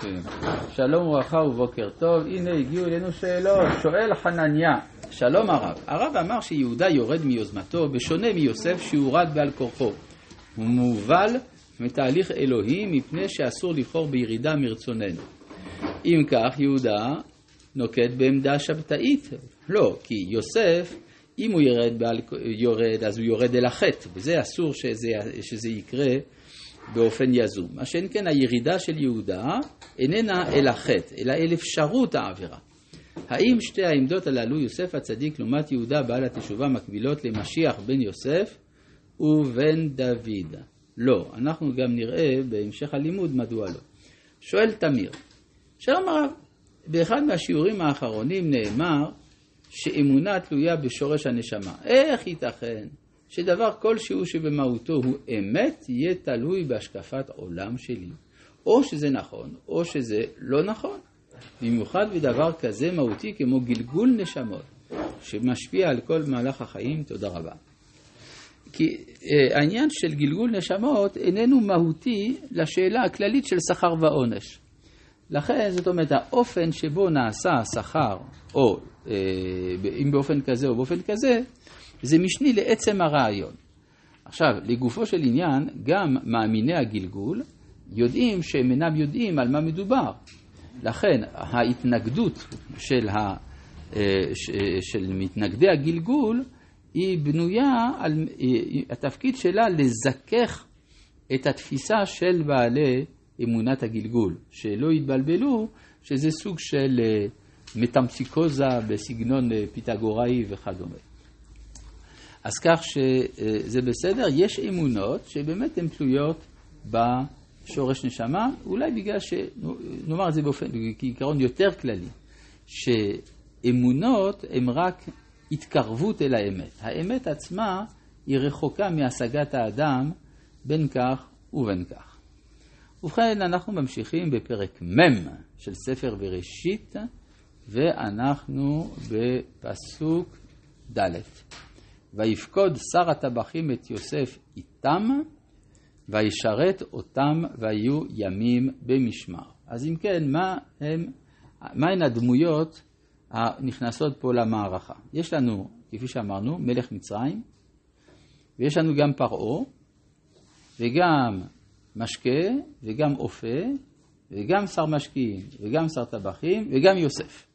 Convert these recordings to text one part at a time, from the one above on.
כן. שלום וברכה ובוקר טוב, הנה הגיעו אלינו שאלות. שואל חנניה, שלום הרב, הרב אמר שיהודה יורד מיוזמתו, בשונה מיוסף שהורד בעל כורחו. הוא מובל מתהליך אלוהי מפני שאסור לבחור בירידה מרצוננו. אם כך, יהודה נוקט בעמדה שבתאית. לא, כי יוסף, אם הוא ירד, בעל, יורד אז הוא יורד אל החטא, וזה אסור שזה, שזה יקרה באופן יזום. מה שאין כן הירידה של יהודה איננה אל החטא, אלא אל אפשרות העבירה. האם שתי העמדות הללו, יוסף הצדיק לעומת יהודה בעל התשובה, מקבילות למשיח בן יוסף ובן דוד? לא. אנחנו גם נראה בהמשך הלימוד מדוע לא. שואל תמיר, שלום הרב, באחד מהשיעורים האחרונים נאמר שאמונה תלויה בשורש הנשמה. איך ייתכן שדבר כלשהו שבמהותו הוא אמת, יהיה תלוי בהשקפת עולם שלי? או שזה נכון, או שזה לא נכון. במיוחד בדבר כזה מהותי כמו גלגול נשמות, שמשפיע על כל מהלך החיים. תודה רבה. כי אה, העניין של גלגול נשמות איננו מהותי לשאלה הכללית של שכר ועונש. לכן, זאת אומרת, האופן שבו נעשה השכר, או אה, אם באופן כזה או באופן כזה, זה משני לעצם הרעיון. עכשיו, לגופו של עניין, גם מאמיני הגלגול יודעים שהם אינם יודעים על מה מדובר. לכן, ההתנגדות של, ה, אה, של מתנגדי הגלגול היא בנויה על, התפקיד שלה לזכך את התפיסה של בעלי אמונת הגלגול, שלא יתבלבלו שזה סוג של אה, מטמפסיקוזה בסגנון אה, פיתגוראי וכדומה. אז כך שזה בסדר, יש אמונות שבאמת הן תלויות בשורש נשמה, אולי בגלל ש... נאמר את זה באופן, כעיקרון יותר כללי, שאמונות הן רק התקרבות אל האמת. האמת עצמה היא רחוקה מהשגת האדם בין כך ובין כך. ובכן, אנחנו ממשיכים בפרק מ' של ספר בראשית, ואנחנו בפסוק ד'. ויפקוד שר הטבחים את יוסף איתם, וישרת אותם ויהיו ימים במשמר. אז אם כן, מה הם, מהן הדמויות הנכנסות פה למערכה? יש לנו, כפי שאמרנו, מלך מצרים, ויש לנו גם פרעה, וגם משקה, וגם אופה, וגם שר משקיעים, וגם שר טבחים, וגם יוסף.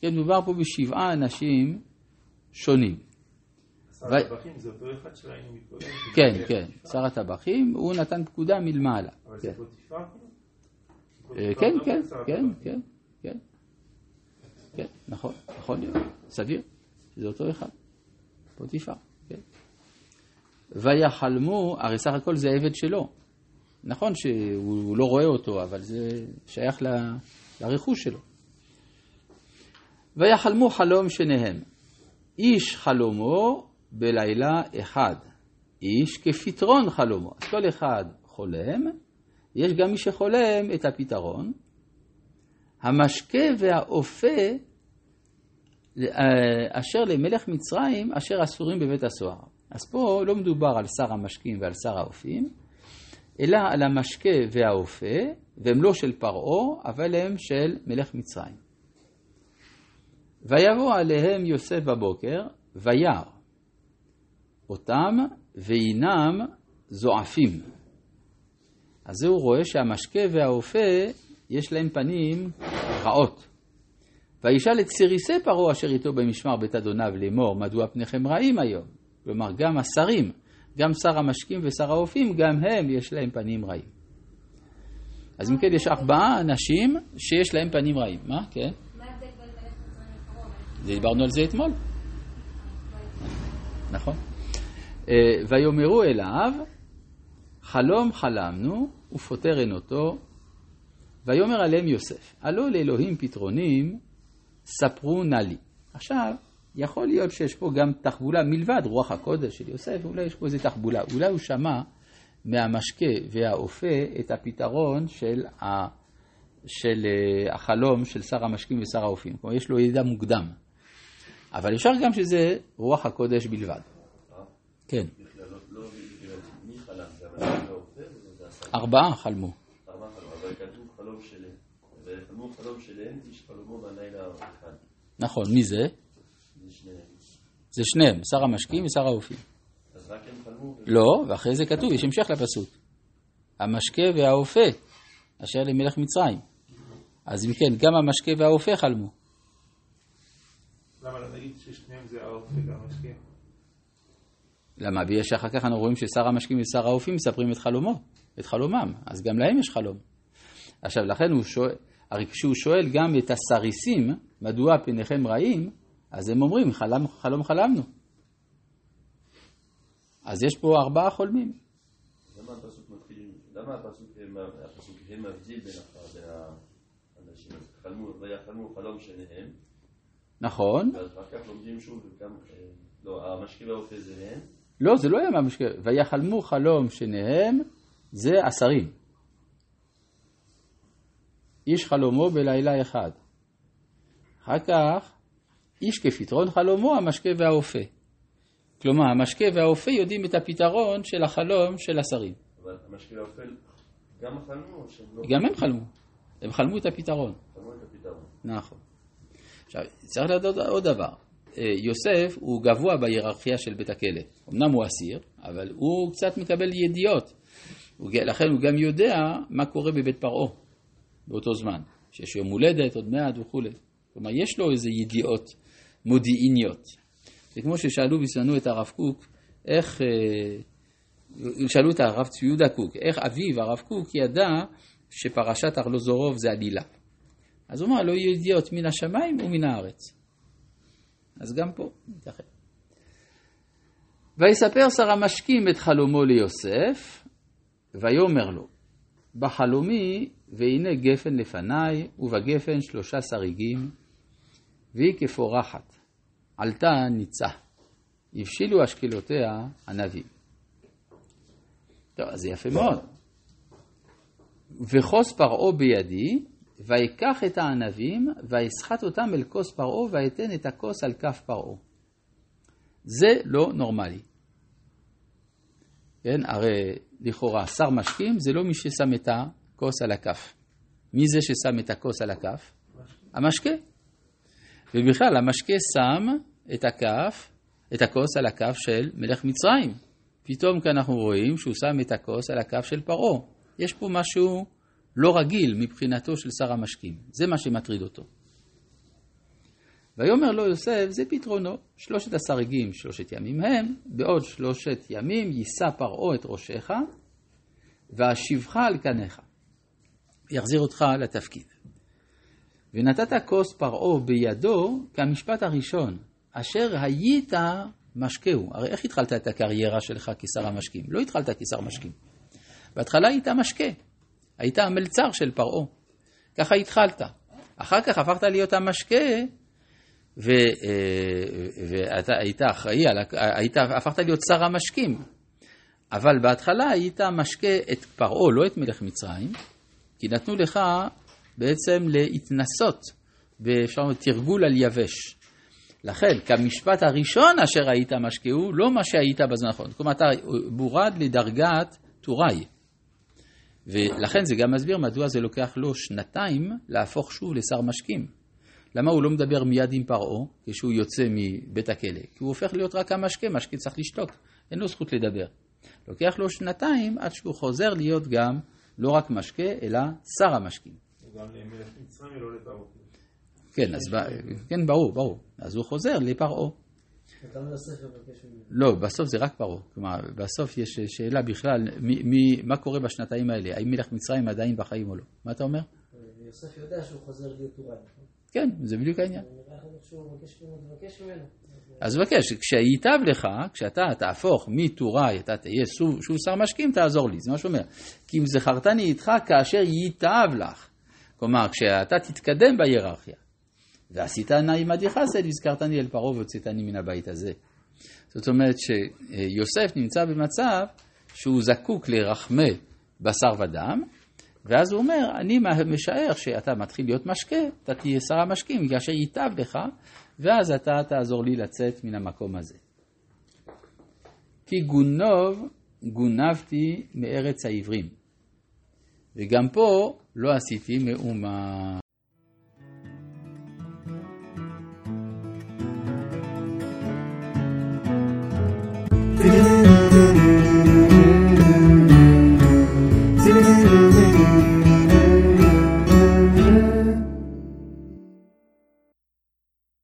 כן, מדובר פה בשבעה אנשים שונים. שר הטבחים זה אותו אחד שראינו מקודם? כן, כן, שר הטבחים, הוא נתן פקודה מלמעלה. אבל זה כן. פוטיפר? אה, כן, כן, כן, כן, כן, כן, נכון, יכול להיות, סביר, זה אותו אחד, פוטיפר, כן. ויחלמו, הרי סך הכל זה עבד שלו. נכון שהוא לא רואה אותו, אבל זה שייך ל- לרכוש שלו. ויחלמו חלום שניהם. איש חלומו בלילה אחד, איש כפתרון חלומו. אז כל אחד חולם, יש גם מי שחולם את הפתרון. המשקה והאופה אשר למלך מצרים אשר אסורים בבית הסוהר. אז פה לא מדובר על שר המשקים ועל שר האופים, אלא על המשקה והאופה, והם לא של פרעה, אבל הם של מלך מצרים. ויבוא עליהם יוסף בבוקר, וירא אותם, והינם זועפים. אז זה הוא רואה שהמשקה והאופה, יש להם פנים רעות. וישאל את סיריסי פרעה אשר איתו במשמר בית אדוניו לאמור, מדוע פניכם רעים היום? כלומר, גם השרים, גם שר המשקים ושר האופים, גם הם יש להם פנים רעים. אז אם כן, יש ארבעה אנשים שיש להם פנים רעים. מה? כן? מה ההבדל בין מלך מצרים לפרעה? דיברנו על זה אתמול. נכון. אה, ויאמרו אליו, חלום חלמנו ופוטר אין אותו, ויאמר עליהם יוסף, הלא לאלוהים פתרונים, ספרו נא לי. עכשיו, יכול להיות שיש פה גם תחבולה מלבד רוח הקודש של יוסף, אולי יש פה איזו תחבולה. אולי הוא שמע מהמשקה והאופה את הפתרון של, ה... של אה, החלום של שר המשקים ושר האופים. כלומר, יש לו ידע מוקדם. אבל אפשר גם שזה רוח הקודש בלבד. כן. לא האופה ארבעה חלמו. ארבעה חלום, אבל כתוב חלום של וחלמו חלום שלהם, איש חלומו בלילה אחד. נכון, מי זה? זה שניהם. זה שניהם, שר המשקים ושר האופים. אז רק הם חלמו, לא, ואחרי זה כתוב, יש המשך לפסוק. המשקה והאופה, אשר למלך מצרים. אז אם כן, גם המשקה והאופה חלמו. למה לא נגיד ששניהם זה וגם המשקיע? למה? בגלל שאחר כך אנחנו רואים ששר המשקים ושר האופים מספרים את חלומו, את חלומם, אז גם להם יש חלום. עכשיו, לכן הוא שואל, הרי כשהוא שואל גם את הסריסים, מדוע פניכם רעים, אז הם אומרים, חלם, חלום חלמנו. אז יש פה ארבעה חולמים. למה הפסוק מתחיל, למה הפסוק הפסוק הם מבדיל בין האנשים? אז חלמו, ויחלמו חלום שניהם, נכון? ואז אחר כך לומדים שוב גם, אה, לא, המשקיע והאופה זה הם, לא, זה לא היה מהמשקה. ויחלמו חלום שניהם, זה עשרים. איש חלומו בלילה אחד. אחר כך, איש כפתרון חלומו, המשקה והאופה. כלומר, המשקה והאופה יודעים את הפתרון של החלום של השרים. אבל המשקיע והאופה גם חלמו, או שהם לא גם הם חלמו. הם חלמו את הפתרון. חלמו את הפתרון? נכון. עכשיו, צריך לדעת עוד דבר. אה, יוסף הוא גבוה בהיררכיה של בית הכלא. אמנם הוא אסיר, אבל הוא קצת מקבל ידיעות. לכן הוא גם יודע מה קורה בבית פרעה באותו זמן. שיש יום הולדת עוד מעט וכולי. כלומר, יש לו איזה ידיעות מודיעיניות. זה כמו ששאלו בזמנו את הרב קוק, איך... אה, שאלו את הרב צבי יהודה קוק, איך אביו, הרב קוק, ידע שפרשת ארלוזורוב זה עלילה. אז הוא אמר, לא יהיו ידיעות מן השמיים ומן הארץ. אז גם פה, ייתכן. ויספר שר המשקים את חלומו ליוסף, ויאמר לו, בחלומי, והנה גפן לפניי, ובגפן שלושה שריגים, והיא כפורחת, עלתה ניצה, הבשילו אשקלותיה ענבים. טוב, אז זה יפה מאוד. וחוס פרעה בידי, ויקח את הענבים, ויסחט אותם אל כוס פרעה, ויתן את הכוס על כף פרעה. זה לא נורמלי. כן, הרי לכאורה שר משקים זה לא מי ששם את הכוס על הכף. מי זה ששם את הכוס על הכף? המשקה. ובכלל, המשקה שם את הכף, את הכוס על הכף של מלך מצרים. פתאום כאן אנחנו רואים שהוא שם את הכוס על הכף של פרעה. יש פה משהו לא רגיל מבחינתו של שר המשקים. זה מה שמטריד אותו. ויאמר לו יוסף, זה פתרונו. שלושת השריגים, שלושת ימים הם, בעוד שלושת ימים יישא פרעה את ראשך, ואשיבך על קניך. יחזיר אותך לתפקיד. ונתת כוס פרעה בידו כמשפט הראשון, אשר היית משקהו. הרי איך התחלת את הקריירה שלך כשר המשקים? לא התחלת כשר משקים. בהתחלה היית משקה, היית המלצר של פרעה. ככה התחלת. אחר כך הפכת להיות המשקה, ו, ואתה היית אחראי, היית, הפכת להיות שר המשקים. אבל בהתחלה היית משקה את פרעה, לא את מלך מצרים, כי נתנו לך בעצם להתנסות באפשר תרגול על יבש. לכן, כמשפט הראשון אשר היית משקהו, לא מה שהיית בזמן האחרון. כלומר, אתה מורד לדרגת טוראי. ולכן זה גם מסביר מדוע זה לוקח לו שנתיים להפוך שוב לשר משקים. למה הוא לא מדבר מיד עם פרעה כשהוא יוצא מבית הכלא? כי הוא הופך להיות רק המשקה, משקה צריך לשתוק, אין לו זכות לדבר. לוקח לו שנתיים עד שהוא חוזר להיות גם לא רק משקה, אלא שר המשקים. גם למלך מצרים ולא לפרעה. כן, אז כן, ברור, ברור. אז הוא חוזר לפרעה. לא, בסוף זה רק פרעה. כלומר, בסוף יש שאלה בכלל, מי, מי, מה קורה בשנתיים האלה? האם מלך מצרים עדיין בחיים או לא? מה אתה אומר? יוסף יודע שהוא חוזר להיות טוראי, נכון? כן, זה בדיוק העניין. אז מבקש, כשייטב לך, כשאתה תהפוך מטוראי, אתה תהיה שוב, שוב שר משקים, תעזור לי, זה מה שאומר. כי אם זכרתני איתך כאשר ייטב לך. כלומר, כשאתה תתקדם בהיררכיה, ועשית נא עמדי חסד, והזכרתני אל פרעה והוצאתני מן הבית הזה. זאת אומרת שיוסף נמצא במצב שהוא זקוק לרחמי בשר ודם, ואז הוא אומר, אני משער שאתה מתחיל להיות משקה, אתה תהיה שר המשקים, כאשר ייטב לך, ואז אתה תעזור לי לצאת מן המקום הזה. כי גונוב גונבתי מארץ העברים, וגם פה לא עשיתי מאומה.